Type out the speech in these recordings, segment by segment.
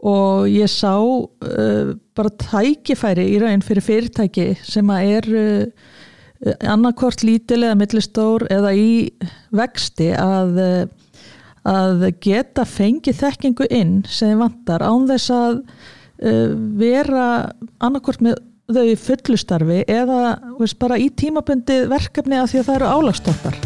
og ég sá uh, bara tækifæri í raun fyrir fyrirtæki sem að er uh, annarkort lítilega, millistór eða í vexti að, að geta fengið þekkingu inn sem vantar án þess að uh, vera annarkort með þau fullustarfi eða veist, bara í tímabundi verkefni að því að það eru álagstoppar.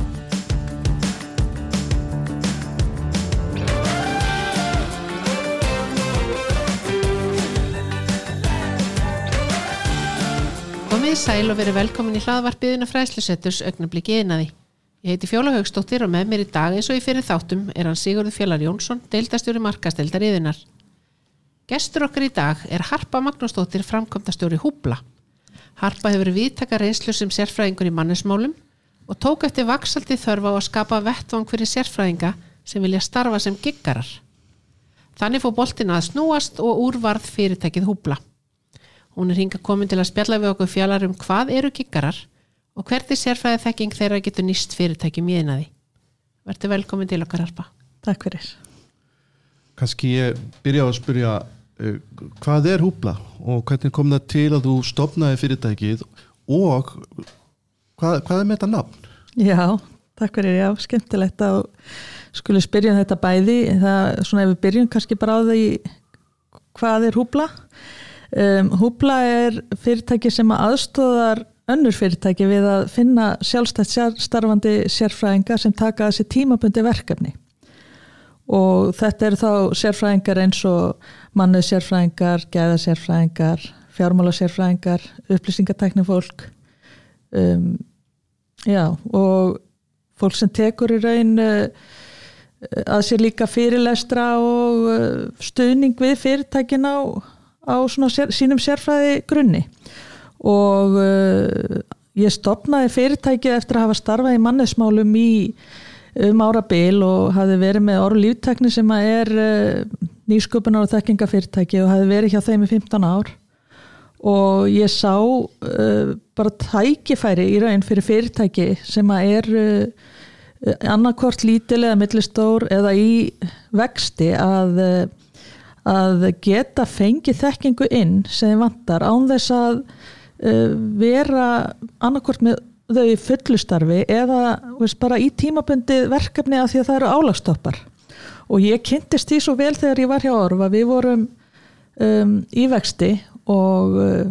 Komið sæl og verið velkomin í hlaðvarpiðina fræslusetturs augnabliki einaði. Ég heiti Fjóla Haugstóttir og með mér í dag eins og í fyrir þáttum er hann Sigurður Fjallar Jónsson, deildastjóri markasteldar yðinar. Gestur okkar í dag er Harpa Magnúsdóttir, framkvæmdastjóri Húbla. Harpa hefur viðtaka reynslu sem sérfræðingur í mannesmálum og tók eftir vaksaldi þörfa á að skapa vettvang fyrir sérfræðinga sem vilja starfa sem giggarar. Þannig fór boltina að snúast og úrvarð fyrirtækið Húbla. Hún er hinga komin til að spjalla við okkur fjallar um hvað eru kikkarar og hvernig sérfræði þekking þeirra getur nýst fyrirtækjum í einaði. Verður velkomin til okkar harpa. Takk fyrir. Kanski ég byrja á að spyrja uh, hvað er húbla og hvernig kom það til að þú stopnaði fyrirtækið og hvað, hvað er með þetta nafn? Já, takk fyrir, já, skemmtilegt að skuli spyrja um þetta bæði. Það, svona ef við byrjum kannski bara á því hvað er húbla. Um, Húbla er fyrirtæki sem aðstóðar önnur fyrirtæki við að finna sjálfstætt starfandi sérfræðingar sem taka þessi tímabundi verkefni. Og þetta eru þá sérfræðingar eins og mannuð sérfræðingar, gæða sérfræðingar, fjármála sérfræðingar, upplýsingatækni fólk um, já og fólk sem tekur í raun uh, að sér líka fyrirlestra og uh, stuðning við fyrirtækin á á sér, sínum sérfræði grunni. Og uh, ég stopnaði fyrirtækið eftir að hafa starfað í mannesmálum í um ára bil og hafi verið með orð líftekni sem er uh, nýsköpunar og þekkingafyrirtæki og hafi verið hjá þeim í 15 ár. Og ég sá uh, bara tækifæri í raun fyrir fyrirtæki sem er annarkort lítilega, millistór eða í vexti að að geta fengið þekkingu inn sem vantar án þess að uh, vera annarkort með þau í fullustarfi eða veist, bara í tímabundi verkefni að því að það eru álagstoppar og ég kynntist því svo vel þegar ég var hjá Orfa við vorum um, í vexti og uh,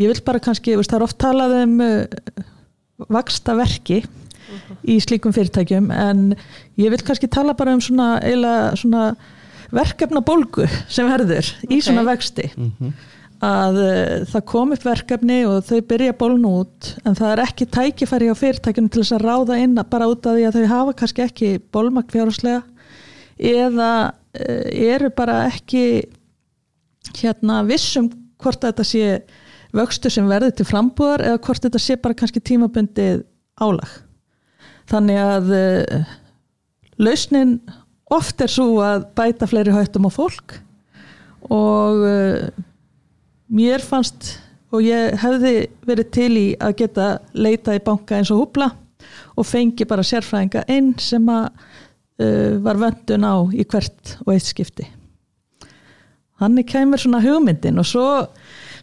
ég vil bara kannski, veist, það er oft talað um uh, vaksta verki uh -huh. í slíkum fyrirtækjum en ég vil kannski tala bara um svona, eila, svona verkefna bólgu sem verður okay. í svona vexti mm -hmm. að uh, það kom upp verkefni og þau byrja bólnu út en það er ekki tækifæri á fyrirtækjunum til þess að ráða inn bara út af því að þau hafa kannski ekki bólmakt fjárháslega eða uh, eru bara ekki hérna vissum hvort þetta sé vöxtu sem verður til frambúðar eða hvort þetta sé bara kannski tímabundið álag þannig að uh, lausnin oft er svo að bæta fleiri hættum á fólk og uh, mér fannst og ég hefði verið til í að geta leita í banka eins og húbla og fengi bara sérfræðinga einn sem að uh, var vöndun á í hvert og eitt skipti. Þannig kemur svona hugmyndin og svo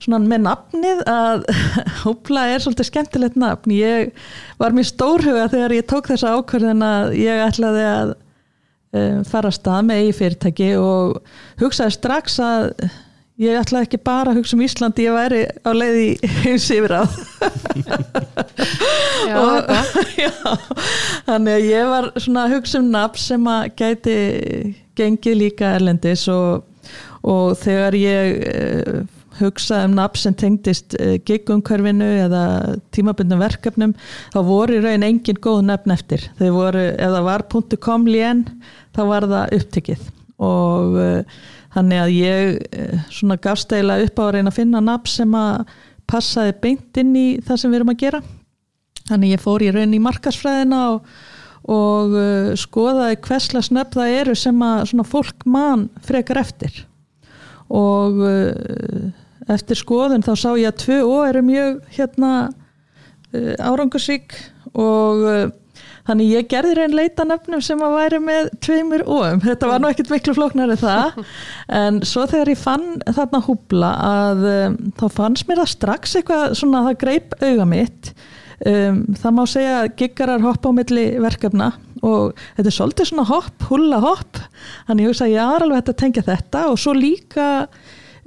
svona með nafnið að húbla er svolítið skemmtilegt nafn. Ég var mér stórhuga þegar ég tók þessa ákvörðin að ég ætlaði að fara að stað með eigi fyrirtæki og hugsaði strax að ég ætlaði ekki bara að hugsa um Íslandi ég væri á leiði eins yfir á Já, og, já, þannig að ég var svona að hugsa um nafn sem að gæti gengið líka erlendis og, og þegar ég uh, hugsaði um nafn sem tengdist uh, gigumkörfinu eða tímabundum verkefnum þá voru í raun engin góð nefn eftir. Þau voru, eða var .com lén þá var það upptikið og uh, þannig að ég uh, svona gafst eiginlega upp á að reyna að finna nafn sem að passaði beint inn í það sem við erum að gera. Þannig ég fór í raun í markasfræðina og, og uh, skoðaði hversla snöpp það eru sem að fólk mann frekar eftir. Og eftir skoðun þá sá ég að tvö ó eru mjög hérna árangursík og þannig ég gerði reyn leita nöfnum sem að væri með tveimur óum, þetta var nú ekkit miklu flóknari það, en svo þegar ég fann þarna húbla að um, þá fannst mér það strax eitthvað svona það greip auga mitt. Um, það má segja að giggarar hoppa á milli verkefna og þetta er svolítið svona hopp, hulla hopp. Þannig ég hugsa að ég er alveg að tengja þetta. Og svo líka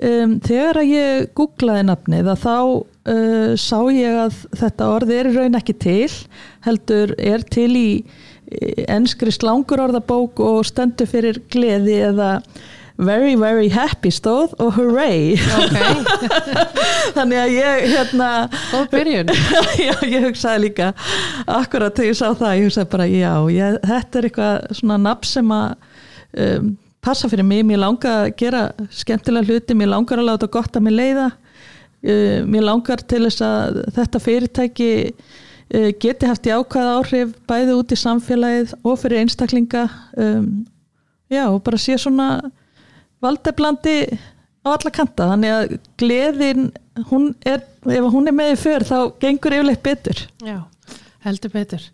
um, þegar að ég googlaði nafnið að þá uh, sá ég að þetta orð er í raun ekki til heldur er til í ennskri slangur orðabók og stendur fyrir gleði eða very very happy stóð og hooray. Ok, þannig að ég hérna já, ég hugsaði líka akkurat þegar ég sá það, ég hugsaði bara já, ég, þetta er eitthvað svona nafn sem að um, passa fyrir mig, mér langar að gera skemmtilega hluti, mér langar að láta gott að mér leiða. Uh, mér langar til þess að þetta fyrirtæki uh, geti haft jákvæða áhrif bæði út í samfélagið og fyrir einstaklinga. Um, já, og bara sé svona valdeblandi á alla kanta, þannig að gleðin hún er, ef hún er með í för þá gengur yfirleitt betur. Já, heldur betur.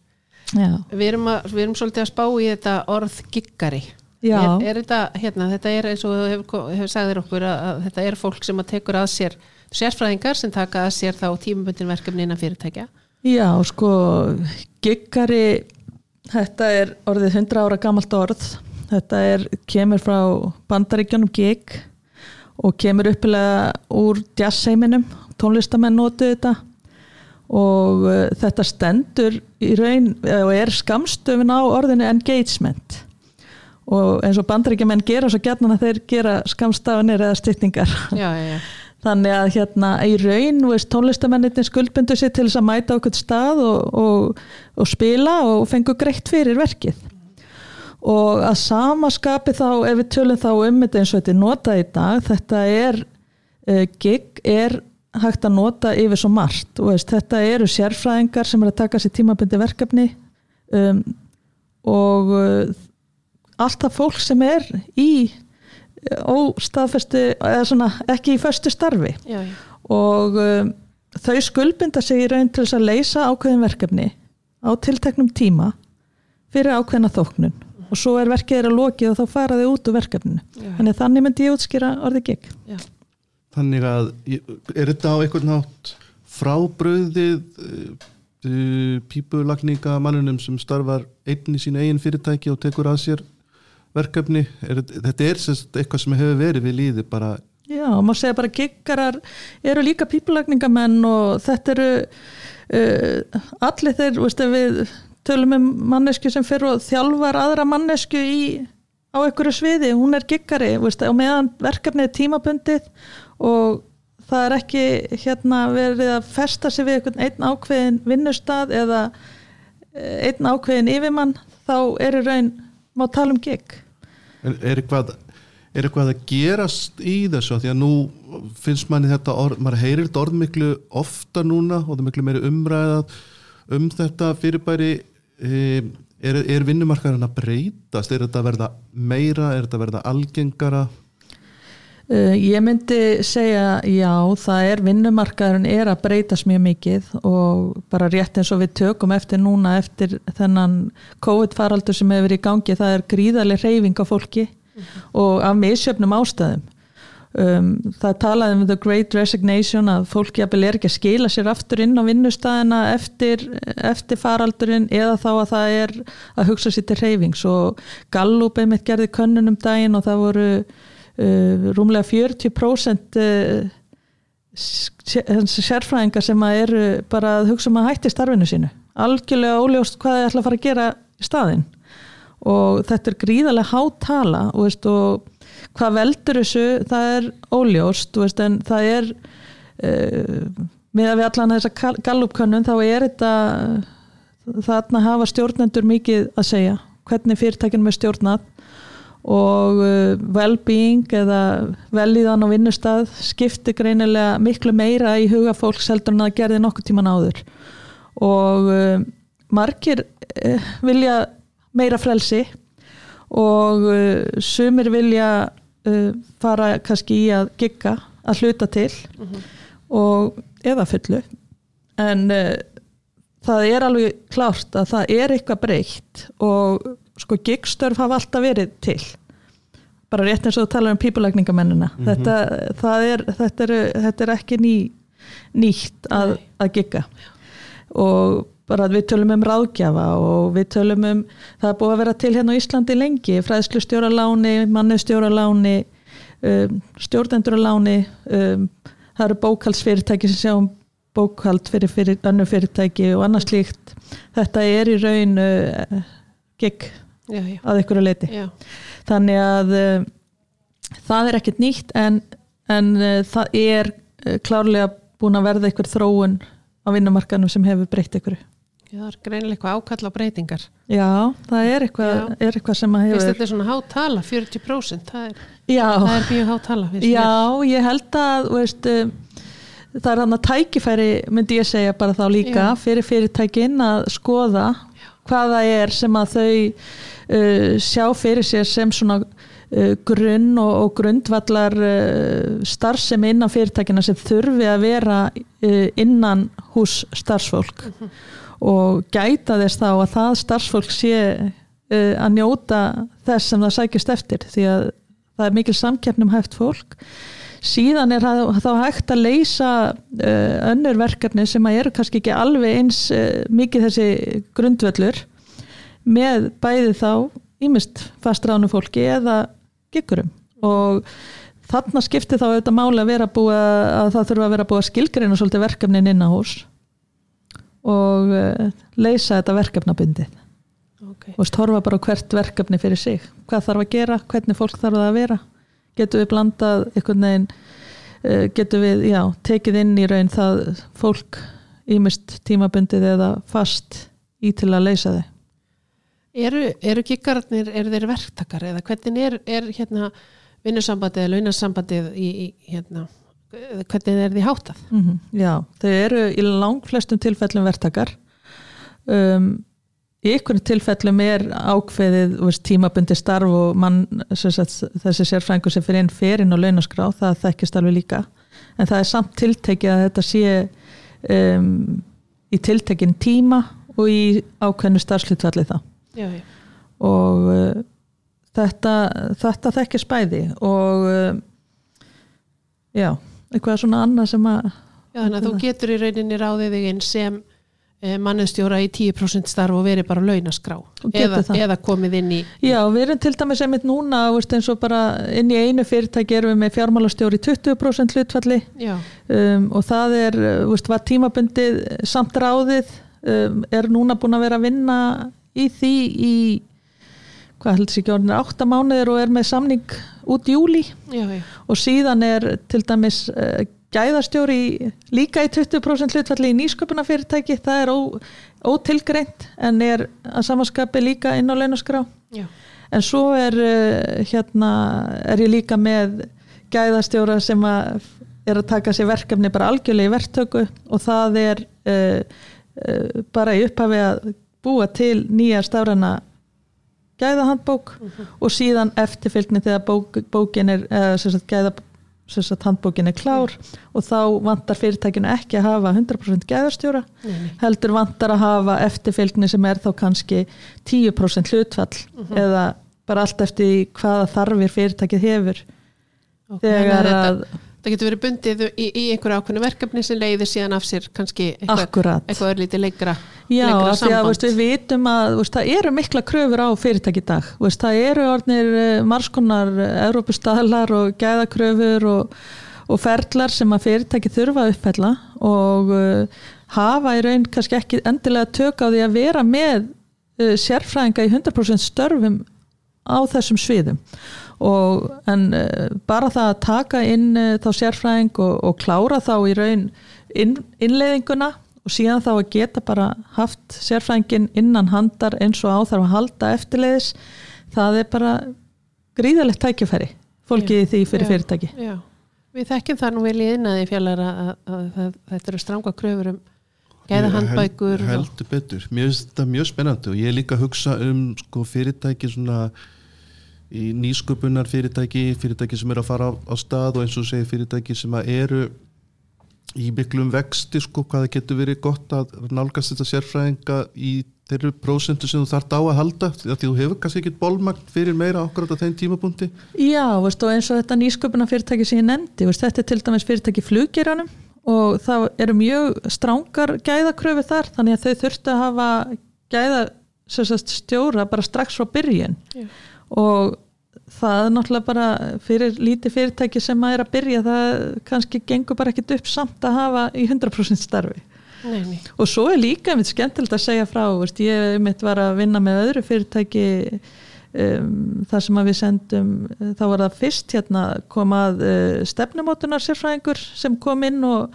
já, Við erum, að, við erum svolítið að spá í þetta orð giggari. Er, er þetta, hérna, þetta er eins og hefur, hefur sagðir okkur að, að þetta er fólk sem að tekur að sér sérfræðingar sem taka að sér þá tímabundin verkefni innan fyrirtækja. Já, sko, giggari, þetta er orðið 100 ára gamalt orð. Þetta er, kemur frá bandaríkjónum gig og kemur uppilega úr jazzheiminum, tónlistamenn notu þetta og uh, þetta stendur í raun og er skamstöfin á orðinu engagement og eins og bandaríkjumenn gera svo gætnan að þeir gera skamstafinir eða styttingar Já, já, já. Þannig að hérna í raun veist, tónlistamennir skuldbundu sér til þess að mæta okkur stað og, og, og spila og fengu greitt fyrir verkið. Og að sama skapi þá, ef við tölum þá um þetta eins og þetta er notað í dag, þetta er, uh, gig er hægt að nota yfir svo margt. Veist, þetta eru sérfræðingar sem er að taka sér tímabundi verkefni um, og allt það fólk sem er í óstaðfestu eða svona ekki í föstu starfi já, já. og um, þau skuldbinda sig í raun til þess að leysa ákveðin verkefni á tilteknum tíma fyrir ákveðina þóknun og svo er verkið þeirra lokið og þá fara þau út úr verkefninu Já. þannig að þannig myndi ég útskýra orðið já. Þannig að er þetta á einhvern nátt frábröðið uh, pípulagninga mannunum sem starfar einn í sínu eigin fyrirtæki og tekur að sér verkefni er, þetta er sérst eitthvað sem hefur verið við líði bara Já, maður segja bara giggarar eru líka pípulagningamenn og þetta eru uh, allir þeir, veist, ef við tölum um mannesku sem fyrir og þjálfar aðra mannesku í, á einhverju sviði, hún er giggari veist, og meðan verkefni er tímabundið og það er ekki hérna verið að festa sig við einn ákveðin vinnustad eða eh, einn ákveðin yfirmann, þá er í raun má tala um gig er, er, eitthvað, er eitthvað að gerast í þessu? Því að nú finnst manni þetta orð, maður heyrir þetta orð miklu ofta núna og það er miklu meiri umræðað um þetta fyrirbæri. E, er, er vinnumarkaðurinn að breytast? Er þetta að verða meira, er þetta að verða algengara ég myndi segja já, það er vinnumarkaðurinn er að breytast mjög mikið og bara rétt eins og við tökum eftir núna eftir þennan COVID-faraldur sem hefur verið í gangi, það er gríðarlega reyfing á fólki og af misjöfnum ástæðum. Um, það talaði um the great resignation að fólki er ekki að skila sér aftur inn á vinnustæðina eftir, eftir faraldurinn eða þá að það er að hugsa sér til reyfings og Gallup einmitt gerði könnun um daginn og það voru rúmlega 40% uh, sér- sérfræðingar sem að eru bara að hugsa um að hætti starfinu sínu. Algjörlega óljóst hvað þið ætla að fara að gera í staðinn. Og þetta er gríðarlega hátala og, veist, og hvað veldur þessu það er óljóst veist, en það er uh, með að við allan þessa gallupkönnun þá er þetta þarna hafa stjórnendur mikið að segja hvernig fyrirtækinu er stjórnað og uh, well-being eða velíðan á vinnustad skiptir greinilega miklu meira í huga fólks heldur en að gerði nokkuð tíman áður. Og uh, margir uh, vilja meira frelsi og sumir vilja fara kannski í að gigga að hluta til og eða fullu. En það er alveg klárt að það er eitthvað breytt og sko gigstörf hafa alltaf verið til. Bara rétt eins og þú talar um pípulækningamennina Mhm. þetta, það er, þetta, er, þetta er ekki ný, nýtt að, að gigga. Og bara við tölum um ráðgjafa og við tölum um það er búið að vera til hérna á Íslandi lengi fræðslu stjóraláni, manni stjóraláni um, stjórnenduraláni um, það eru bókaldsfyrirtæki sem sjá um bókald fyrir, fyrir önnu fyrirtæki og annars slíkt. Þetta er í raun uh, gig já, já, að að leiti já, þannig að uh, það er ekkert nýtt en, en uh, það er uh, klárlega búin að verða ykkur þróun á vinnumarkanum sem hefur breytt ykkur já, það er greinilega eitthvað ákall á breytingar. Já, það er eitthvað, Já. er eitthvað sem að hefur þetta er svona hátala, 40% það er, já, er mjög hátala já, ég held að veist, það er hann að tækifæri myndi ég segja bara þá líka Já. fyrir fyrirtækin að skoða hvað það er sem að þau uh, sjá fyrir sér sem svona uh, grunn og, og grundvallar uh, starfsemi innan fyrirtækina sem þurfi að vera uh, innan hús starfsfólk. Og gæta þess þá að það starfsfólk sé uh, að njóta þess sem það sækist eftir því að það er mikil samkeppnum hægt fólk. Síðan er þá hægt að leysa önnur verkefni sem að eru kannski ekki alveg eins mikið þessi grundvöllur með bæði þá ímist fastránu fólki eða gikurum og þarna skipti þá auðvitað máli að vera búið að það þurfa að vera búið að skilgreina svolítið verkefnin inn á hús og uh, leysa þetta verkefnabundið Ok. og horfa bara hvert verkefni fyrir sig. Hvað þarf að gera, hvernig fólk þarf það að vera? Getum við blandað veginn uh, getum við, já, tekið inn í raun það fólk ímist tímabundið eða fast í til að leysa þau Eru, eru kikkararnir, eru þeir verktakar eða hvernig er, er hérna vinnusambandið eða launasambandið í, í hérna, hvernig er því hátað? mm Já, þau eru í langflestum tilfellum verktakar. Um, í ykkur tilfellum er ákveðið veist, tímabundi starf og mann, sagt, þessi sérfrængur sem fyrir inn ferinn og launaskrá, það þekkist alveg líka. En það er samt tiltekið að þetta sé um, í tiltekin tíma og í ákveðnu starfslutvalli þá Já, já. og uh, þetta, þetta þekkist bæði og uh, já, eitthvað svona annað sem að Já, þannig að þú getur í rauninni ráðið þig inn sem eh, mannustjóra í 10% starf og verið bara launaskrá eða, eða komið inn í Já, við erum til dæmis einmitt núna veist, eins og bara inn í einu fyrirtæki erum við með fjármálastjóri 20% hlutfalli. Um, og það er, uh, veist, var tímabundið samt ráðið um, er núna búin að vera að vinna í því í hvað heldur sér ekki orðin átta mánuðir og er með samning út í júli já, já, og síðan er til dæmis uh, gæðastjóri í- líka í 20% hlutfalli í nýsköpunafyrirtæki það er ótilgreint en er að samaskapi líka inn á launaskrá. Já. en svo er uh, hérna er ég líka með gæðastjóra sem að er að taka sér verkefni bara algjörlega í verktöku. Og það er uh, bara í upphafi að búa til nýja stafræna gæðahandbók og síðan eftirfylgni þegar bók, bókin er eða, sagt, gæða sagt, handbókin er klár og þá vantar fyrirtækinu ekki að hafa 100% gæðastjóra Nei, nei. heldur vantar að hafa eftirfylgni sem er þá kannski 10% hlutfall eða bara allt eftir hvaða þarfir fyrirtækið hefur. Ok, þannig þegar að, það getur verið bundið í, í einhverju ákveðnu verkefni sem leiðir síðan af sér kannski eitthvað, eitthvað örlítið lengra Já, lengra því að veist, við vitum að veist, það eru mikla kröfur á fyrirtæki í dag. Veist, það eru orðnir marskonar Európustahlar og gæðakröfur og, og ferlar sem að fyrirtæki þurfa að uppfella og uh, hafa í raun kannski ekki endilega tök á því að vera með uh, sérfræðinga í 100% störfum á þessum sviðum og en uh, bara það að taka inn uh, þá sérfræðing og, og klára þá í raun inn, innleiðinguna og síðan þá að geta bara haft sérfræðingin innan handar eins og á þarf að halda eftirleiðis það er bara gríðalegt tækifæri fólkið í því fyrir Já. fyrirtæki Já, við þekkjum það nú vel í innaði fjallar að, að, að, að þetta eru stranga kröfur um gæða handbækur Held- heldur betur, mér finnst þetta mjög spennandi og ég er líka að hugsa um sko, fyrirtæki svona í nýsköpunar fyrirtæki fyrirtæki sem eru að fara á, á stað og eins og segir fyrirtæki sem að eru í miklum vexti sko hvað það getur verið gott að nálgast þetta sérfræðinga í þeirri prósentu sem þú þarft á að halda því að þú hefur kannski ekkit bólmagn fyrir meira okkur á þeim tímapunkti Já, veist, og eins og þetta nýsköpuna fyrirtæki sem ég nefndi, veist, þetta er til dæmis fyrirtæki fluggeranum og það eru mjög strángar gæðakröfi þar þannig að þau þurftu að hafa gæða sagt, stjóra bara strax frá byrjun Já. og það er náttúrulega bara fyrir lítið fyrirtæki sem að er að byrja það kannski gengur bara ekkit upp samt að hafa í 100% starfi Nei, nei. og svo er líka mitt skemmtilegt að segja frá veist, ég mitt var að vinna með öðru fyrirtæki um, þar sem við sendum þá var það fyrst hérna komað uh, stefnumótunar sérfræðingur sem kom inn og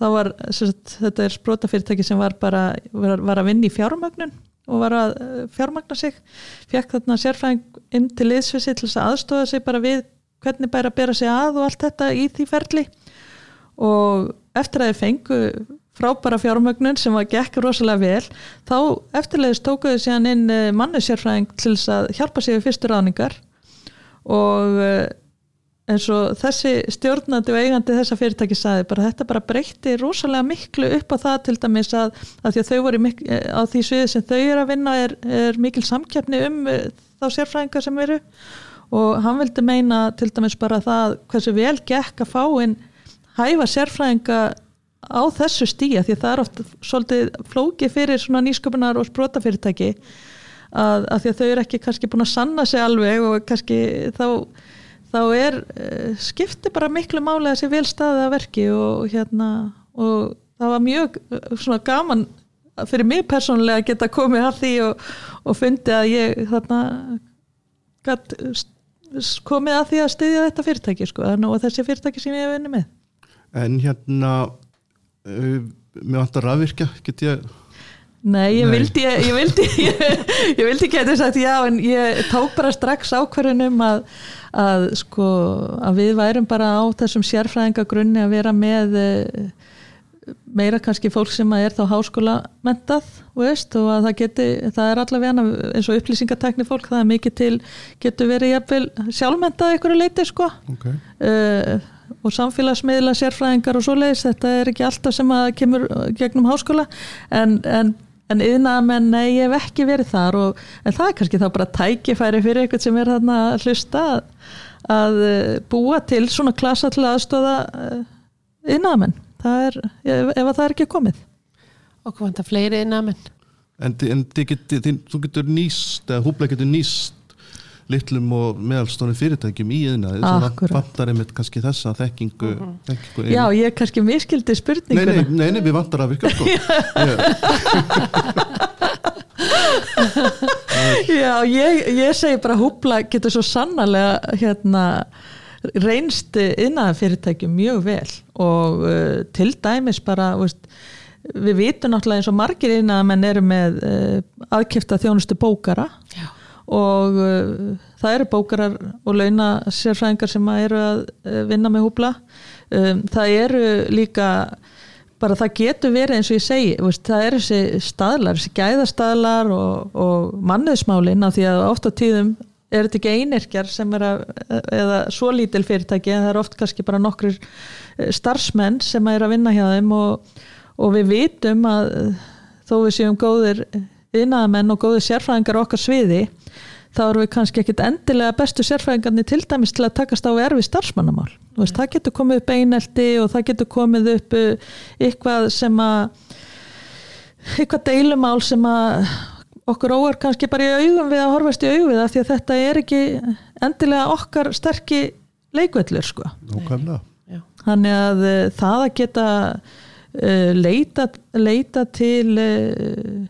þá var sagt, þetta er sprota fyrirtæki sem var bara var, var að vinna í fjármögnun og var að uh, fjármagna sig fekk þarna sérfræðing inn til liðsvissi til þess að aðstofa sig bara við hvernig bæra að bera sig að og allt þetta í því ferli. Og eftir að þið fengu frábæra fjármögnun sem var gekk rosalega vel þá eftirleiðis tókuðu síðan inn mannesjárfræðing til þess að hjálpa sig við fyrstu ráningar og eins og þessi stjórnandi og eigandi þessa fyrirtæki saði bara þetta bara breytti rosalega miklu upp á það til dæmis að, að því að þau voru mik- eh, á því sviði sem þau eru að vinna er, er mikil samkeppni um eh, þá sérfræðingar sem eru. Og hann vildi meina til dæmis bara það hversu vel gekk að fá inn hæfa sérfræðinga á þessu stíja því að það er oft svolítið flókið fyrir svona nýsköpunar og sprótafyrirtæki að, að því að þau eru ekki kannski búin að sanna sig alveg og kannski þá, þá er uh, skipti bara miklu máli að sé vel staðið að verki og hérna og það var mjög eh, svona gaman fyrir mig persónulega að geta komið að því og, og fundi að ég þarna gat komið að því að styðja þetta fyrirtæki sko, og þessi fyrirtæki sem ég hef vinni með. En hérna uh, mér vantar rafvirkja get ég Nei, ég Nei. vildi ég, vildi, ég, ég vildi ekki að sagt já en ég tók bara strax ákvörðunum að, að sko að við værum bara á þessum sérfræðingagrunni að vera með eh, meira kannski fólk sem að er þá háskóla mentað veist, og að það geti, það er allavega eins og upplýsingatekni fólk, það er mikið til getur verið jafnvel sjálfmentað einhverju leiti sko okay. uh, og samfélagsmiðla sérfræðingar og svoleiðis, þetta er ekki alltaf sem að kemur gegnum háskóla en, en, en yðnaðamenn, nei, ég hef ekki verið þar og, en það er kannski þá bara tækifæri fyrir eitthvað sem er þarna að hlusta að, að eh, búa til svona klasa til aðstóða yðnaðamenn, það er ef, ef að það er ekki komið. Okkur vantar fleiri innan en, en þið get, þið, þú getur nýst eða húbla getur nýst litlum og meðalstónum fyrirtækjum í yðnaði sem Akkúrat. vantar einmitt kannski þessa þekkingu, þekkingu inn. Já, ég kannski miskildi nei, spurninguna nei, nei, nei, við vantar að virka sko. Já, ég, ég segi bara húbla getur svo sannarlega hérna reynst innan fyrirtækjum mjög vel og uh, til dæmis bara veist, við vitum náttúrulega eins og margir innan menn eru með uh, aðkifta þjónustu bókara Já. Og uh, það eru bókarar og launa sérfræðingar sem eru að uh, vinna með húbla. Um, það eru líka bara það getur verið eins og ég segi það eru þessi staðlar, þessi gæðastaðlar og, og manniðsmálin af því að oft á tíðum er þetta ekki einirkjar sem er að eða svo lítil fyrirtæki en það er oft kannski bara nokkur starfsmenn sem er að vinna hjá þeim og, og við vitum að þó við séum góðir innamenn og góðir sérfræðingar okkar sviði þá erum við kannski ekkit endilega bestu sérfræðingarnir til dæmis til að takast á við erfi starfsmannamál. Þú Veist, það getur komið upp einelti og það getur komið upp uh, eitthvað sem að eitthvað deilumál sem að okkur óar kannski bara í augum við að horfast í augum við það því að þetta er ekki endilega okkar sterki leikvellur sko. Nákvæmlega. Já. Þannig að uh, það að geta uh, leita, leita til uh,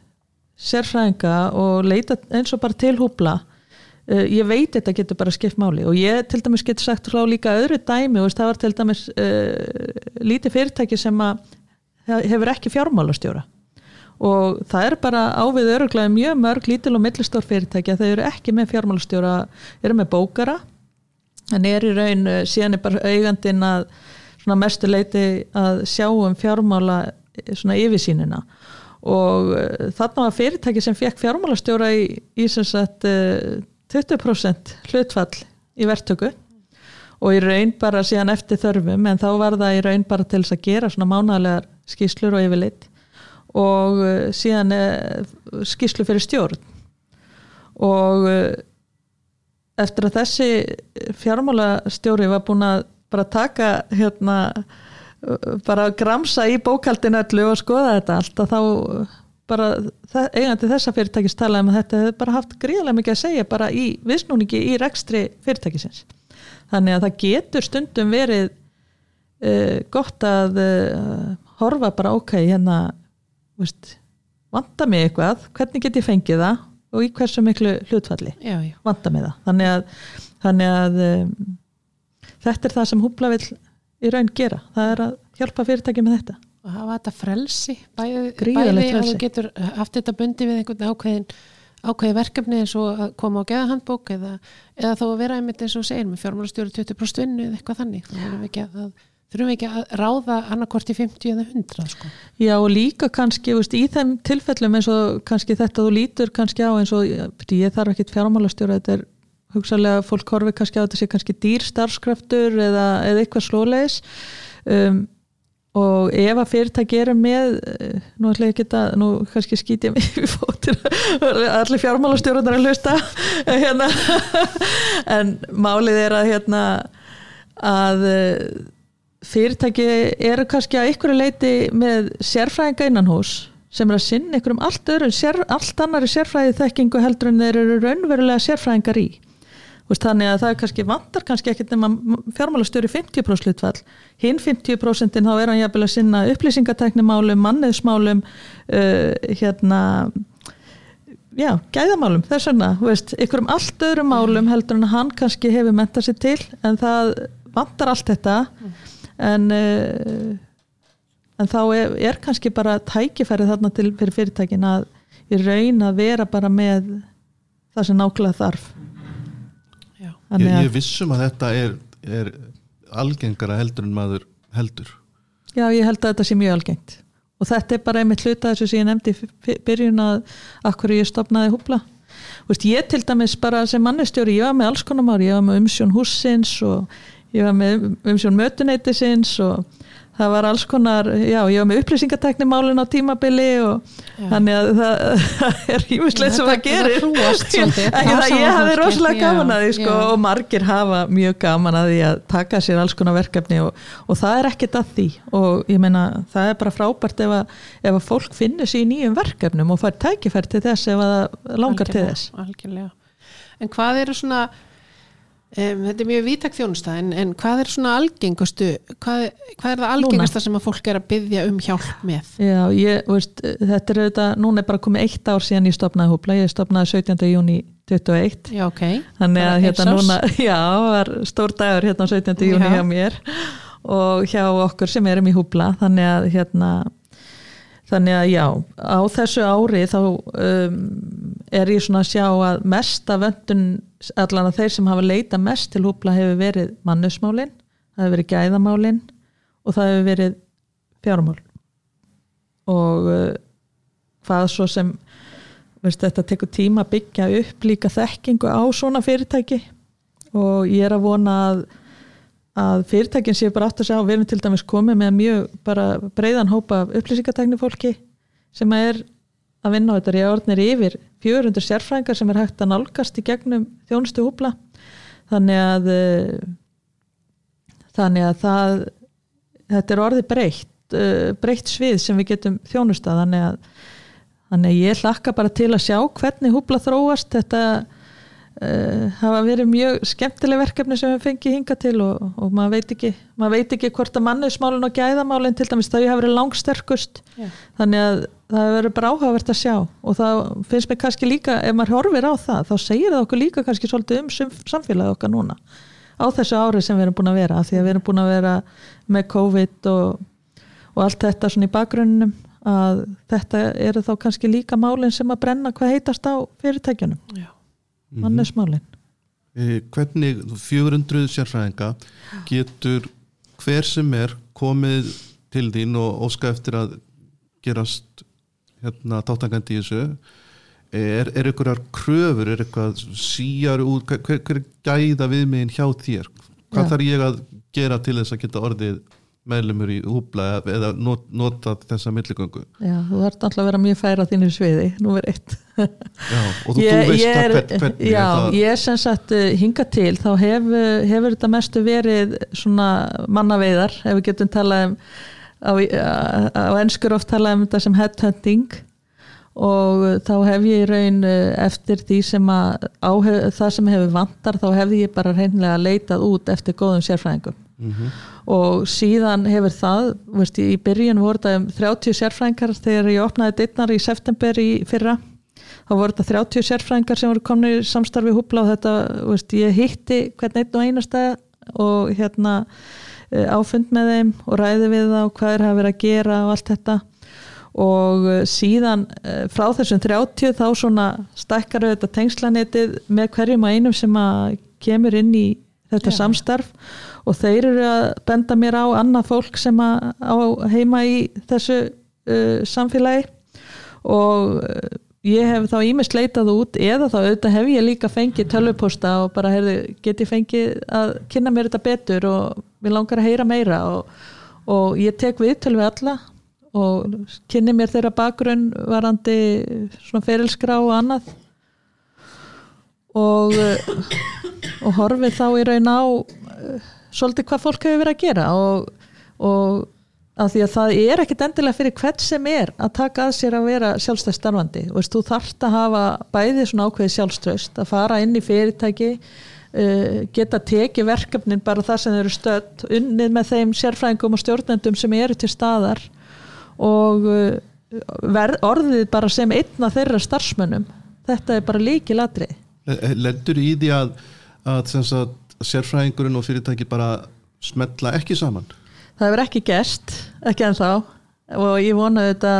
sérfræðinga og leita eins og bara til húbla uh, ég veit þetta getur bara skipt máli. Og ég til dæmis getur sagt frá líka öðru dæmi og það var til dæmis uh, lítið fyrirtæki sem hefur ekki fjármálastjóra. Og það er bara ávið öruglega mjög mörg lítil og millistór fyrirtæki að þau eru ekki með fjármálastjóra eru með bókara en er í raun uh, síðan er bara eigandinn að mestu leiti að sjá um fjármála eh, svona yfirsýnina og uh, þarna var fyrirtæki sem fekk fjármálastjóra í, í sagt uh, 20% hlutfall í verktöku. Og í raun bara síðan eftir þörfum en þá var það í raun bara til þess að gera svona mánalegar skýslur og yfirleitt og uh, síðan skýslu fyrir stjórn. Og eftir að þessi fjármálastjóri var búin að bara taka hérna bara gramsa í bókaldin öllu og skoða þetta allt að þá uh, bara eigandi þessa fyrirtækis talaði um að þetta hefur bara haft gríðarlega mikið að segja bara í viðsnúningi í rekstri fyrirtækisins þannig að það getur stundum verið uh, gott að uh, horfa bara ok, hérna veist, vanda mig eitthvað hvernig get ég fengið það og í hversu miklu hlutfalli já, já. vanda mig það þannig að, þannig að um, þetta er það sem húbla vil í raun gera, það er að hjálpa fyrirtæki með þetta. Og hafa þetta frelsi bæði, bæði að þú getur haft þetta bundi við einhvern ákveðin ákveði verkefni eins og að koma á geðahandbók eða, eða þá að vera einmitt eins og segir með fjármálastjóri 20% vinnu eða eitthvað þannig. Þá þurfum við ekki að, þurfum við ekki að ráða annarkvort í 50 eða 100 sko. Já og líka kannski veist, í þeim tilfellum eins og kannski þetta þú lítur kannski á eins og ég þarf ekkit fjármálastjóra þetta er hugsalega fólk horfi kannski á þetta sé kannski dýr starfskraftur eða, eða eitthvað slóleis um, og ef að fyrirtæki eru með eh, nú ætla ég ekki að, nú kannski skýt ég mig í fótir allir fjármálastjórunar að hlusta hérna. en málið er að hérna að eh, fyrirtæki eru kannski að ykkur leiti með sérfræðinga innan hús sem er að sinna ykkur um allt sér, allt annari sérfræði þekkingu heldur en þeir eru raunverulega sérfræðingar í veist, þannig að það kannski vantar kannski ekkert nema fjármálastjóri 50% hlutfall hinn 50% þá er hann jafnvel að sinna upplýsingateknimálum, manniðsmálum uh, hérna já, gæðamálum þess vegna, ykkur um allt öðrum málum heldur en hann kannski hefur mentað sér til en það vantar allt þetta en uh, en þá er, er kannski bara tækifæri þarna til fyrir fyrirtækin að í raun að vera bara með það sem nákvæmlega þarf. Ég, ég vissum að þetta er, er algengara heldur en maður heldur. Já, ég held að þetta sé mjög algengt. Og þetta er bara einmitt hluta þessu sem ég nefndi byrjun að akkur ég stopnaði húbla. Vist, ég til dæmis bara sem mannestjóri ég var með alls konar mál, ég var með umsjón hússins og ég var með um- umsjón mötuneytisins og það var alls konar, já, ég var með upplýsingatekni málin á tímabili og Já. þannig að það, það er ímislegt sem það gerir ekki það, ég fólki. rosalega gaman að því sko, og margir hafa mjög gaman að því að taka sér alls konar verkefni og, og það er ekkert að því og ég meina það er bara frábært ef að, ef að fólk finnur sér í nýjum verkefnum og fær tækifæri til þess ef að langar til Algjörlega, þess algjörlega. en hvað eru svona um, þetta er mjög vítak þjónusta en, en hvað er svona algengustu hvað, hvað er það algengasta sem að fólk er að byggja um hjálp með Já, ég, veist, þetta er auðvitað, núna er bara komið eitt ár síðan ég stopnaði húbla, ég stopnaði 17. júni 21 já ok, þannig að hérna núna já, var stór dagur hérna á 17. júni Já. hjá mér og hjá okkur sem erum í húbla þannig að hérna þannig að já, á þessu ári þá um, er ég svona að sjá að mesta vöndun allan að þeir sem hafa leita mest til húbla hefur verið mannusmálin það hefur verið gæðamálin og það hefur verið fjármál. Og uh, hvað svo sem veist, þetta tekur tíma að byggja upp líka þekkingu á svona fyrirtæki. Og ég er að vona að, að fyrirtækin séu bara átt að segja og við erum til dæmis komið með mjög bara breiðan hópa af upplýsingatekni fólki sem er að vinna á þetta. Ég orðnir yfir 400 sérfræðingar sem er hægt að nálgast í gegnum þjónustu húbla þannig að eh, þannig að það þetta er orðið breytt eh, breytt svið sem við getum þjónusta þannig að Þannig að ég hlakka bara til að sjá hvernig húbla þróast. Þetta uh, hafa verið mjög skemmtileg verkefni sem við fengið hinga til og, og maður veit ekki, maður veit ekki hvort að manniðsmálin og gæðamálin til dæmis þau hafa verið langsterkust. Já. Þannig að það hefur verið bara áhugavert að sjá og það finnst mér kannski líka, ef maður horfir á það, þá segir það okkur líka kannski svolítið um samfélagið okkar núna á þessu ári sem við erum búin að vera, því að við erum búin að vera með COVID og, og allt þetta svona í bakgrunnum að þetta eru þá kannski líka málin sem að brenna hvað heitast á fyrirtækjunum, já, mannesmálin Eh, hvernig 400 sérfræðinga getur hver sem er komið til þín og óska eftir að gerast hérna, táttangandi í þessu? Er, er einhverjar kröfur er eitthvað síjar út? Hver, hver, er gæða viðmiðin hjá þér? Hvað Já. þarf ég að gera til þess að geta orðið meðlumur í húbla eða- eða not, nota þessa milligöngu? Já, þú þarf alltaf að vera mjög færa þínu sviði, nú er eitt Já, og þú, þú veist það hvern, hvernig Já, það, ég er sem sagt uh, hinga til, þá hefur, hefur þetta mestu verið svona mannaveiðar, ef við getum talað um á, á ennskur oft talað um þetta sem headhunting og þá hef ég raun uh, eftir því sem að áhef, það sem hefur vantar þá hefði ég bara reynlega leitað út eftir góðum sérfræðingum. Mhm. og síðan hefur það veist, í byrjun voru þetta um 30 sérfræðingar þegar ég opnaði dittnar í september í fyrra þá voru þetta 30 sérfræðingar sem voru komni í samstarfi húbla og þetta, veist, ég hitti hvern einn og einasta og hérna eh, áfund með þeim og ræði við þá hvað er hafa verið að gera og allt þetta. Og eh, síðan eh, frá þessum 30 þá svona stækkar auðvitað tengslanetið með hverjum og einum sem að kemur inn í þetta Já. samstarf. Og þeir eru að benda mér á annað fólk sem að heima í þessu uh, samfélagi. Og ég hef þá ímest leitað út eða þá auðvitað hef ég líka fengið tölvuposta og bara heyrðu, get ég fengið að kynna mér þetta betur og við langar að heyra meira og, og ég tek við tölvi alla og kynni mér þeirra bakgrunn varandi svona ferilskrá og annað. Og uh, og horfið þá í raun á uh, svolítið hvað fólk hefur verið að gera og, og að því að það er ekkit endilega fyrir hvert sem er að taka að sér að vera sjálfstæð starfandi. Og veist, þú þarft að hafa bæði svona ákveði sjálfströst að fara inn í fyrirtæki uh, geta tekið verkefnin bara þar sem þeir eru stödd unnið með þeim sérfræðingum og stjórnendum sem eru til staðar og uh, orðið bara sem einna þeirra starfsmönnum. Þetta er bara líkilatri lendur í því að, að sagt, sérfræðingurinn og fyrirtæki bara smetla ekki saman Það hefur ekki gerst, ekki ennþá. Og ég vona þetta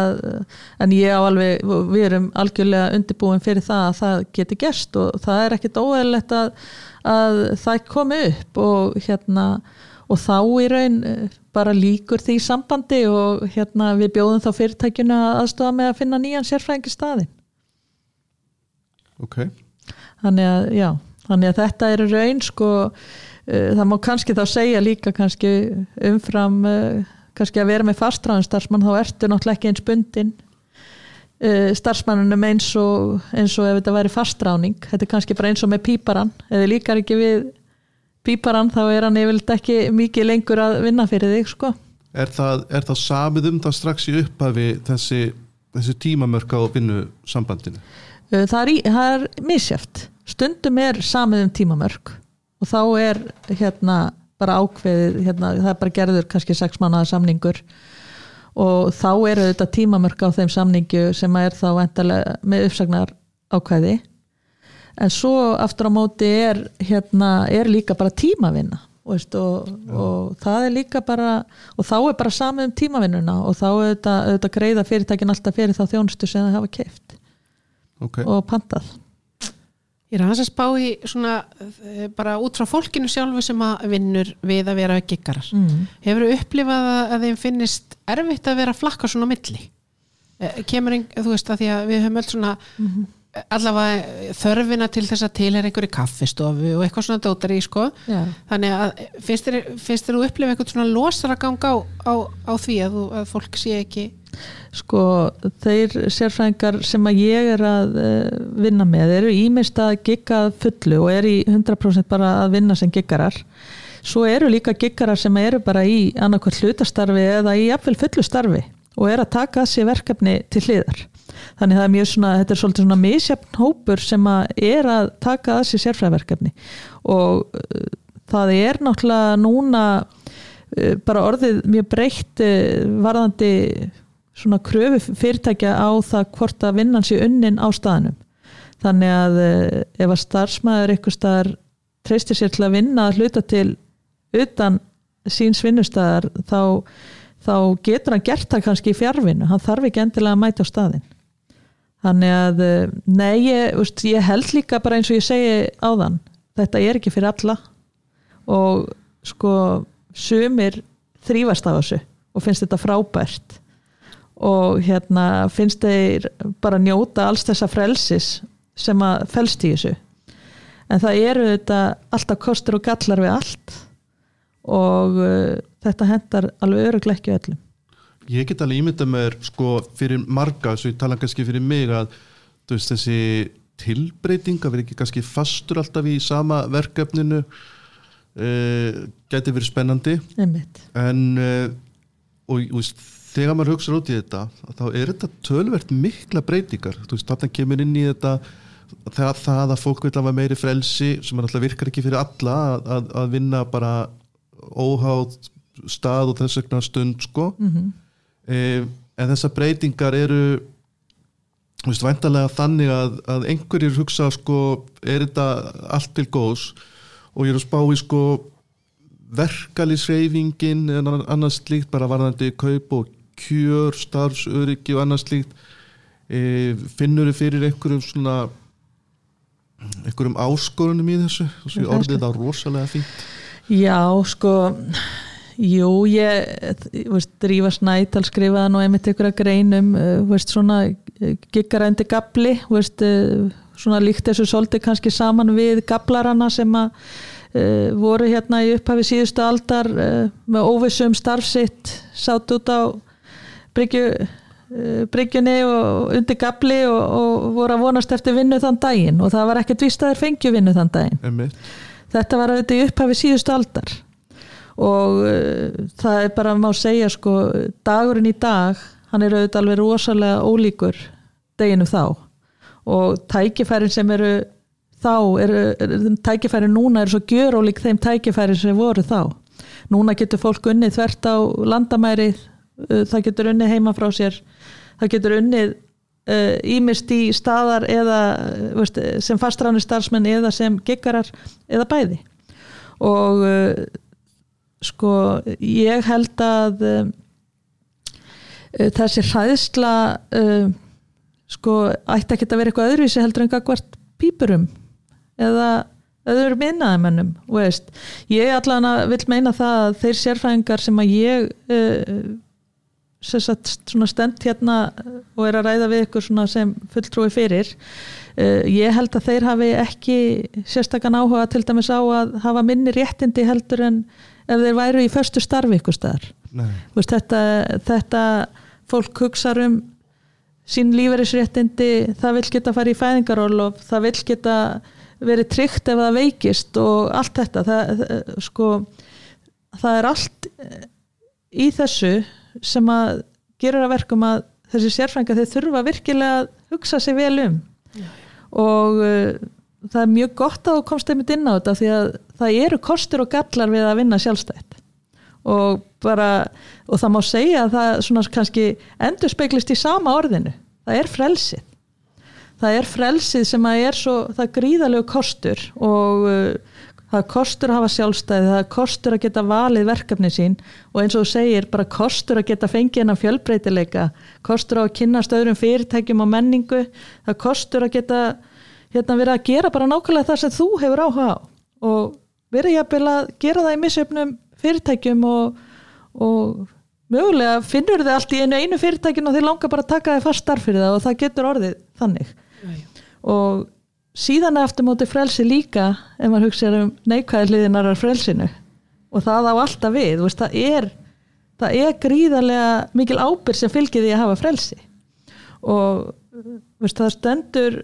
en ég á alveg, við erum algjörlega undirbúin fyrir það að það geti gerst og það er ekkit óeðlegt að, að það komi upp og hérna og þá í raun eh, bara líkur því sambandi og hérna við bjóðum þá fyrirtækjuna að aðstofa með að finna nýjan sérfræðingi staðin ok, þannig að já, þannig að þetta er raun sko það má kannski þá segja líka kannski umfram uh, kannski að vera með fastráðin starfsmann þá ertu náttúrulega ekki eins bundin uh, starfsmannunum eins og eins og ef þetta væri fastráning þetta er kannski bara eins og með píparan þið líkar ekki við píparan þá er hann yfirleitt ekki mikið lengur að vinna fyrir þig sko. Er það, er það samið um það strax í upphafi þessi, þessi tímamörk á vinnu sambandinu það er, er misjæft stundum er samið um tímamörk og þá er hérna bara ákveðið, hérna, það er bara gerður kannski sex mannaða samningur. Og þá eru þetta tímamörk á þeim samningu sem er þá endalega með uppsagnar ákveði en svo aftur á móti er hérna, er líka bara tímavinna veist, og, og það er líka bara og þá er bara samið um tímavinnuna og þá þetta greiða fyrirtækin alltaf fyrir þá þjónustu sem það hafa keift ok, og pantað Ég er aðeins að spá í svona eh, bara út frá fólkinu sjálfu sem að vinnur við að vera giggarar. mm. Hefur þú upplifað að þeim finnist erfitt að vera flakka svona á milli? Eh, Kemur, ein, þú veist, að því að við höfum öll svona Mhm. eh, allavega þörfina til þess að til er einhverju kaffistofu og eitthvað svona dótar í, sko. Já. Þannig að finnst þér, þú upplifa eitthvað svona losar að ganga á, á, á því að, þú, að fólk sé ekki sko þeir sérfræðingar sem að ég er að uh, vinna með eru ímist að gigga fullu og eru í 100% bara að vinna sem giggarar. Svo eru líka giggarar sem eru bara í annarkvært hlutastarfi eða í jafnvel fullu starfi og er að taka sér verkefni til hliðar. Þannig það er mjög svona, þetta er svolítið svona misjafn hópur sem að er að taka sér sérfræðverkefni og uh, það er náttúrulega núna uh, bara orðið mjög breytt varðandi svona kröfu fyrirtækja á það hvort að vinnan sé unnin á staðnum. Þannig að uh, ef að starfsmæður eitthvað staðar treystir sér til að vinna að hluta til utan síns vinnustæðar þá, þá getur hann gert það kannski í fjárvinnu, hann þarf ekki endilega að mæta á staðin þannig að uh, nei, ég, úst, ég held líka bara eins og ég segi áðan þetta er ekki fyrir alla. Og sko sumir þrýfast af þessu og finnst þetta frábært og hérna finnst þeir bara njóta alls þessa frelsis sem að felst í þessu. En það eru þetta alltaf kostur og gallar við allt. Og uh, þetta hendar alveg öruglega ekki öllum. Ég get alveg ímyndað mér sko fyrir marga, svo ég tala kannski fyrir mig að veist þessi tilbreyting að vera ekki kannski fastur alltaf í sama verkefninu uh, geti verið spennandi. Einmitt. En uh, og, og þegar maður hugsa út í þetta þá er þetta tölvert mikla breytingar. Þú veist, þarna kemur inn í þetta það, það að fólk vil hafa meiri frelsi sem er alltaf virkar ekki fyrir alla að, að, að vinna bara óháð stað og þess vegna stund sko. Mm -hmm. e, en þessar breytingar eru þú veist, væntalega þannig að, að einhverjir hugsa sko, er þetta allt til góðs? Og ég er að spá í sko verkalýsreifingin en annars slíkt bara varðandi kaup og kjör, starfsöryggi og annars slíkt. E, finnur þið fyrir einhverjum svona einhverjum áskorunum í þessu? Og svo orðið það rosalega fínt. Já, sko jú, ég veist, Drífa Snædal skrifaði nú einmitt einhverja greinum veist, svona giggarændi gabli veist, svona líkt þessu svolítið kannski saman við gablarana sem að uh, voru hérna í upphafi síðustu aldar uh, með óvissum starfsitt sátt út á bryggjunni og undir gabli og, og voru að vonast eftir vinnu þann daginn og það var ekkert vist að þeir fengju vinnu þann daginn Einmitt. þetta var auðvitað í upphafi síðustu aldar og uh, það er bara má segja sko dagurinn í dag hann er auðvitað alveg rosalega ólíkur deginu þá og tækifærin sem eru þá, eru, tækifærin núna er svo gjör ólík þeim tækifærin sem voru þá núna getur fólk unnið þvert á landamæri það getur unnið heima frá sér það getur unnið ímist í staðar eða veist, sem fastræðanir starfsmenn eða sem giggarar eða bæði og sko ég held að þessi hræðsla sko ætti ekki að vera eitthvað öðruvísi heldur en gagvart pípurum eða öðrum innaðamennum veist. ég allan vil meina það að þeir sérfræðingar sem að ég stend hérna og er að ræða við ykkur sem fulltrúi fyrir. Uh, ég held að þeir hafi ekki sérstakann áhuga til dæmis á að hafa minni réttindi heldur en ef þeir væru í förstu starfi ykkur staðar. Veist, þetta, þetta fólk hugsa um sín lífeyrisréttindi, það vil geta farið í fæðingarólof, það vil geta verið tryggt ef það veikist og allt þetta. Það, sko, það er allt í þessu sem að gera að verkum að þessi sérfrænga þeir þurfa virkilega að hugsa sig vel um. Já. og uh, það er mjög gott að þú komst einmitt inn á þetta því að það eru kostur og gallar við að vinna sjálfstætt. Og bara og það má segja að það svona kannski endur speiklist í sama orðinu. Það er frelsið. Það er frelsið sem að er svo það gríðalegu kostur og uh, það er kostur að hafa sjálfstæði það er kostur að geta valið verkefni sín og eins og þú segir bara kostur að geta fengið hennar fjölbreytileika kostur að kynast öðrum fyrirtækjum og menningu það er kostur að geta hérna verið að gera bara nákvæmlega það sem þú hefur áhuga á og verið jafnvel að gera það í missöfnum fyrirtækjum og, og mögulega finnur þið allt í einu einu fyrirtækin og þið langar bara að taka þið fast starf fyrir það og það getur orðið þannig. Og síðan eftir móti frelsi líka ef maður hugsaður um neikvæði hliðinar af frelsinu. Og það á alltaf við veist, það, er, það er gríðarlega mikil ábyrg sem fylgir því að hafa frelsi. Og veist, það stendur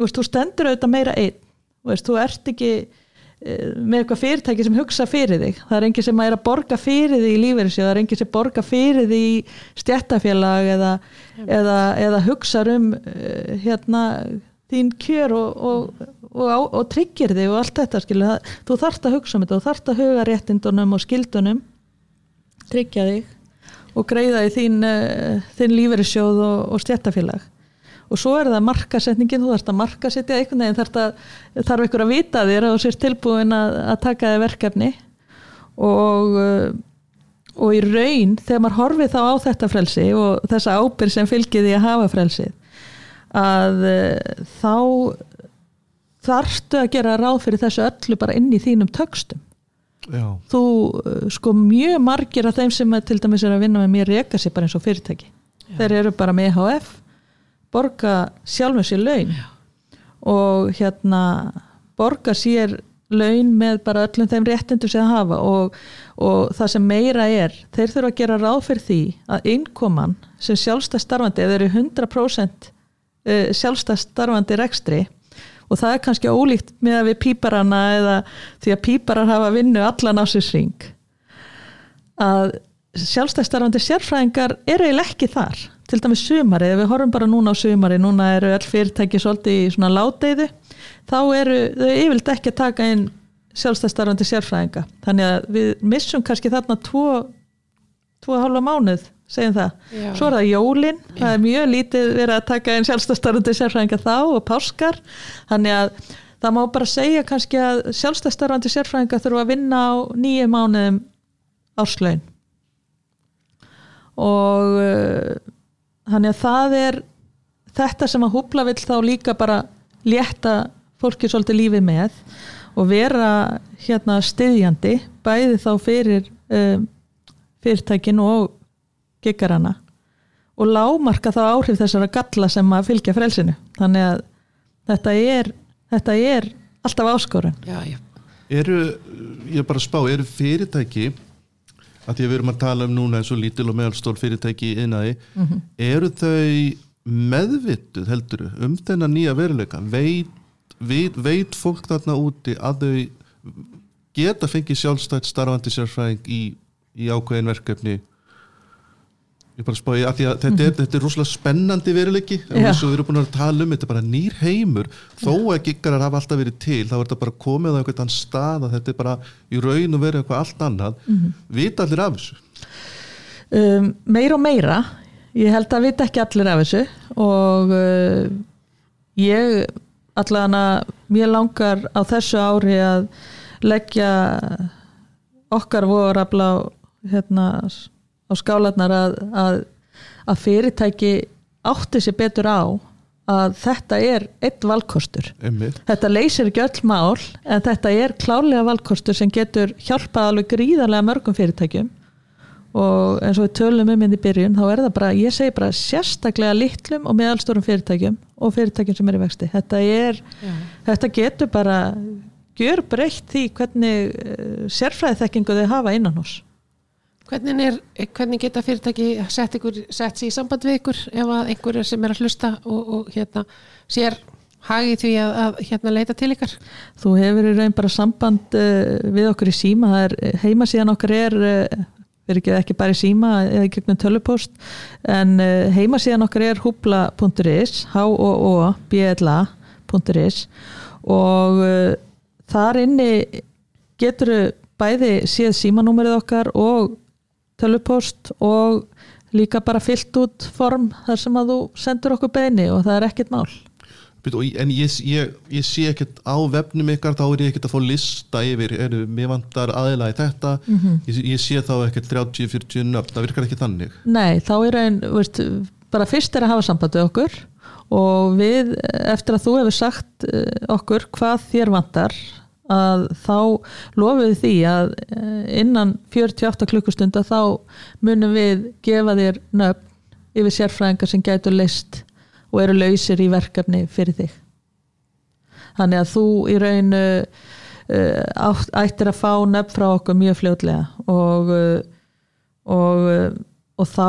veist, þú stendur auðvitað meira einn. Þú ert ekki Eh, með eitthvað fyrirtæki sem hugsa fyrir þig. Það er enginn sem er að borga fyrir þig í lífeyrisjóð það er enginn sem borga fyrir þig í stjættafélag eða, eða, eða hugsa um uh, hérna þín kjör og, og, og, og tryggir þig og allt þetta skilu. þú þarfst að hugsa um þetta, þú þarfst að huga réttindunum og skildunum tryggja þig og greiða í þín, uh, þín lífeyrisjóð og stjættafélag og svo er það markasetningin, þú þarfst að markasetja einhvern veginn þarf, að, þarf ykkur að vita þér og sérst tilbúin að, að taka þér verkefni. Og, uh, og í raun þegar maður horfið þá á þetta frelsi og þessa ábyrg sem fylgir því að hafa frelsið að uh, þá þarftu að gera ráð fyrir þessu öllu bara inn í þínum tökstum Já. þú uh, sko mjög margir af þeim sem til dæmis er að vinna með mér reyka sér bara eins og fyrirtæki Já. þeir eru bara með HF borga sjálfum sér laun Já. og hérna borga sér laun með bara öllum þeim réttindu sem það hafa og, og það sem meira er þeir þurfa að gera ráð fyrir því að innkoman sem sjálfstæð starfandi eða eru 100% sjálfstæð starfandi rekstri. Og það er kannski ólíkt með að við píparana eða því að píparar hafa vinnu allan á sér syng að sjálfstæðstarfandi sérfræðingar eru eiginlega ekki þar. Til dæmis sumari, ef við horfum bara núna á sumari núna eru all fyrirtæki svolítið í svona láteiðu, þá eru þau yfirlega ekki að taka inn sjálfstæðstarfandi sérfræðinga, þannig að við missum kannski þarna tvo tvo halva mánuð, segjum það. Já. svo er það jólin, það er mjög lítið verið að taka inn sjálfstæðstarfandi sérfræðinga þá og páskar, þannig að það má bara segja kannski að sjálfstæðstarfandi sérfræðinga þurfa að vinna á nýju mánuðum árslaun. Og uh, þannig að það er þetta sem að húpla vill þá líka bara létta fólki svolítið lífið með og vera hérna styðjandi bæði þá fyrir um, fyrirtækin og giggarana og lámarka þá áhrif þessara galla sem að fylgja frelsinu. Þannig að þetta er, þetta er alltaf áskorun. Já, já. Eru, ég er bara að spá, eru fyrirtæki að því að við erum að tala um núna eins og lítil og meðalstól fyrirtæki í innæði, eru þau meðvituð heldur um þennan nýja veruleika? Veit, veit, veit fólk þarna úti að þau geta fengið sjálfstætt starfandi sérfræðing í, í ákveðin verkefni ég bara að spá ég að að þetta er, þetta er rosalega spennandi veruleiki Já. eins og við erum búin að tala um þetta bara nýr heimur. Þó að giggarar hafa alltaf verið til þá er þetta bara komið á einhvern stað að þetta er bara í raun og verið eitthvað allt annað. Vita allir af þessu? Um, meira og meira. Ég held að vita ekki allir af þessu og uh, ég allavega mér langar á þessu ári að leggja okkar vorafla á, hérna, á skálarnar að, að, að fyrirtæki átti sér betur á að þetta er einn valkostur Einmitt. Þetta leysir ekki öll mál en þetta er klárlega valkostur sem getur hjálpað alveg gríðarlega mörgum fyrirtækjum og eins og við tölum um inn í byrjun þá er það bara, ég segi bara sérstaklega litlum og meðalstórum fyrirtækjum og fyrirtækjum sem er í vexti. Þetta, er, þetta getur bara gjör breytt því hvernig uh, sérfræði þekkingu þau hafa innan hús. Hvernig, er, hvernig geta fyrirtæki sett, sér í samband við ykkur ef að einhver er sem er að hlusta og, og hérna, sér hagi því að, að hérna, leita til ykkar? Þú hefur í raun bara samband uh, við okkur í síma, það er heimasíðan okkar er uh, við erum ekki bara í síma eða gegnum tölupóst en uh, heimasíðan okkar er húbla.is h-o-o-b-l-a.is og þar inni getur bæði séð símanúmerið okkar og tölupóst og líka bara fyllt út form þar sem að þú sendur okkur beini og það er ekkert mál. En ég, ég, ég sé ekkert á vefnum ykkar þá er ég ekkert að fá lista yfir er, mér vantar aðila í þetta. Ég, ég sé þá ekkert 30-40 nöfn það virkar ekki þannig. Nei, þá er einn, veist, bara fyrst er að hafa samband við okkur og við, eftir að þú hefur sagt eh, okkur hvað þér vantar að þá lofum við því að eh, innan 48 klukkustunda þá munum við gefa þér nöfn yfir sérfræðingar sem gætur leist og eru lausir í verkefni fyrir þig. Þannig að þú í raun átt, ættir að fá nöfn frá okkur mjög fljótlega og uh, og, og þá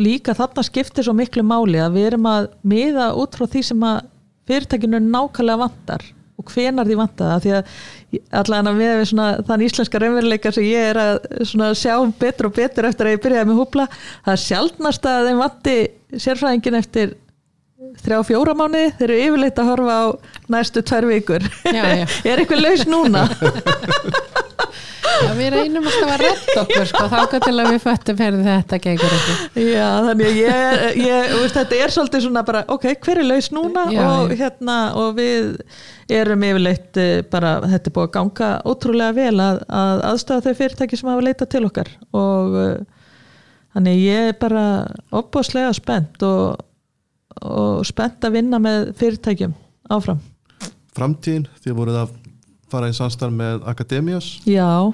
líka þarna skiptir svo miklu máli að við erum að miða út frá því sem að fyrirtækinu nákvæmlega vantar og hvenar því vantar það? Því að allan að við svona, þann íslenska raunveruleika sem ég er að svona, sjá betur og betur eftir að ég byrjaði með húpla það er sjálfnast að þeim vanti sérfræðingin eftir þrjá fjóra mánuði, þeir eru yfirleitt að horfa á næstu tvær vikur. Já, já. er eitthvað laus núna við reynum alltaf að redda okkur sko, þá til að við föttum herði þetta gengur ekki. Já, þannig að ég, ég veist, þetta er svolítið svona bara, ok, hver er laus núna Já, og hérna og við erum yfirleitt eh, bara, þetta er búið að ganga ótrúlega vel að, að aðstöða þau fyrirtæki sem hafa leitað til okkar og uh, þannig að ég er bara opbáslega spennt og, og spennt að vinna með fyrirtækjum áfram. framtíðin, því að voruð að fara í samstarf með Akademias Já,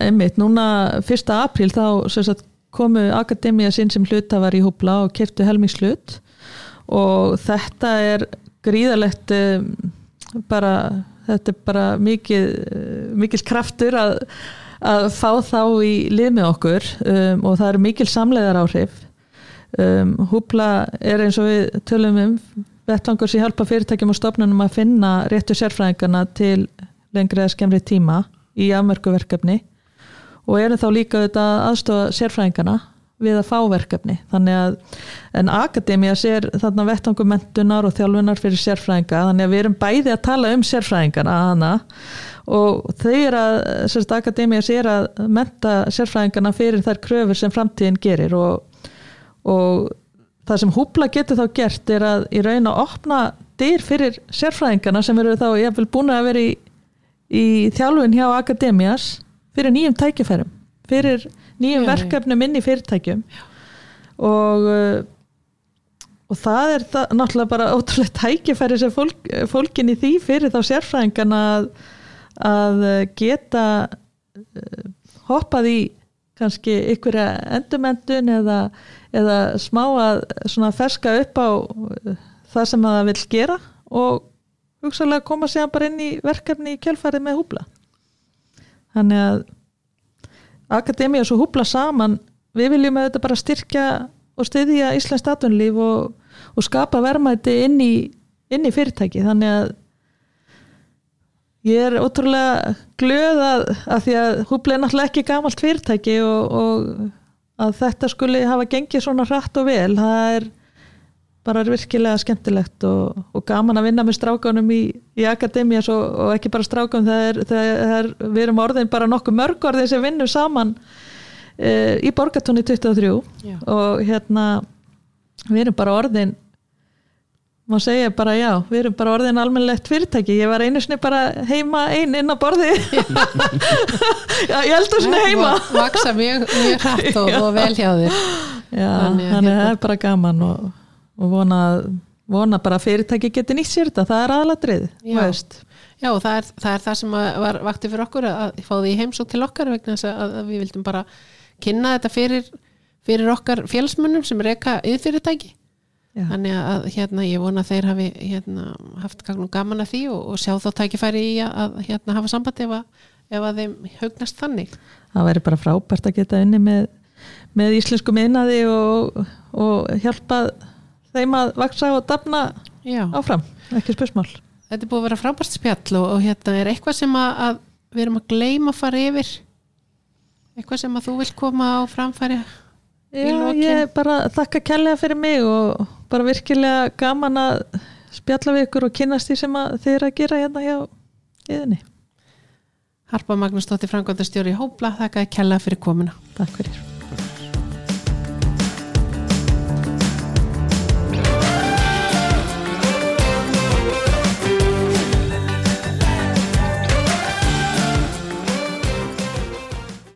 einmitt, núna 1. apríl þá sagt, komu Akademía sinn sem hlutafar í húbla og keftu helmingslut og þetta er gríðalegt um, bara, þetta er bara mikið, mikil kraftur að, að fá þá í lið með okkur um, og það eru mikil samleiðar áhrif um, húpla er eins og við tölum um vettvangur sem hjálpa fyrirtækjum og stofnunum að finna réttu sérfræðingarna til lengri eða skemmri tíma í afmörkuverkefni og erum þá líka aðstofa sérfræðingarna við að fá verkefni. Þannig að en akademia sér þarna vettangum mentunar og þjálfunar fyrir sérfræðinga þannig að við erum bæði að tala um sérfræðingarna hana og er að sérst, akademia sér að menta sérfræðingarna fyrir þær kröfur sem framtíðin gerir og, og það sem húbla getur þá gert er að í raun að opna dyr fyrir sérfræðingarna sem eru þá ég vil búin að vera í, í þjálfun hjá akademias fyrir nýjum tækifærum fyrir nýjum já, verkefnum inn í fyrirtækjum. Og uh, og það er það, náttúrulega bara ótrúlega tækifæri sem fólk, fólkin í því fyrir þá sérfræðingan að, að geta uh, hoppað í kannski ykkur endumendun eða, eða smá að ferska upp á uh, það sem það vil gera og hugsalega koma sér bara inn í verkefni í kjölfarið með húbla. Þannig að akademi og svo húpla saman við viljum að þetta bara styrkja og styðja Íslands statunlíf og, og skapa vermaði inn í, inn í fyrirtæki. Þannig að ég er ótrúlega glöð að, að því að húpla er náttúrulega ekki gamalt fyrirtæki og, og að þetta skuli hafa gengið svona hratt og vel það er bara er virkilega skemmtilegt og, og gaman að vinna með strákanum í, í akademías og, og ekki bara strákanum það er, við erum orðin bara nokkuð mörg orðin sem vinnum saman e, í Borgatóni 23 já. og hérna við erum bara orðin maður segja bara já, við erum bara orðin almennlegt fyrirtæki, ég var einu sinni bara heima einn inn á borði já, ég held að svona heima. Vaksa mjög, mjög hrætt og, og vel hjá þér. Já, þannig að það er bara gaman og og vona, vona bara fyrirtæki geti nýtt sér þetta, það er aðladrið Já, Já það, er, það er það sem var vakti fyrir okkur að fá því heimsók til okkar vegna þess að, að við vildum bara kynna þetta fyrir, fyrir okkar fjelsmunum sem reyka yðfyrirtæki þannig að hérna, ég vona að þeir hafi hérna, haft gaman að því og, og sjá þá tækifæri í að, að hérna, hafa samband ef að, ef að þeim haugnast þannig. Það væri bara frábært að geta unni með, með íslensku minnaði og, og hjálpað þeim að vaksa og dafna Já. áfram, ekki spursmál Þetta er búið að vera frábært spjall og, og hérna er eitthvað sem að, að við erum að gleima að fara yfir? Eitthvað sem að þú vil koma á framfæri Já, ég bara þakka kærlega fyrir mig og bara virkilega gaman að spjalla við ykkur og kynast því sem þið er að gera hérna hjá yðinni Harpa Magnús Dóttir Frankóttarstjóri Hóbla, þakka kærlega fyrir komuna. Takk fyrir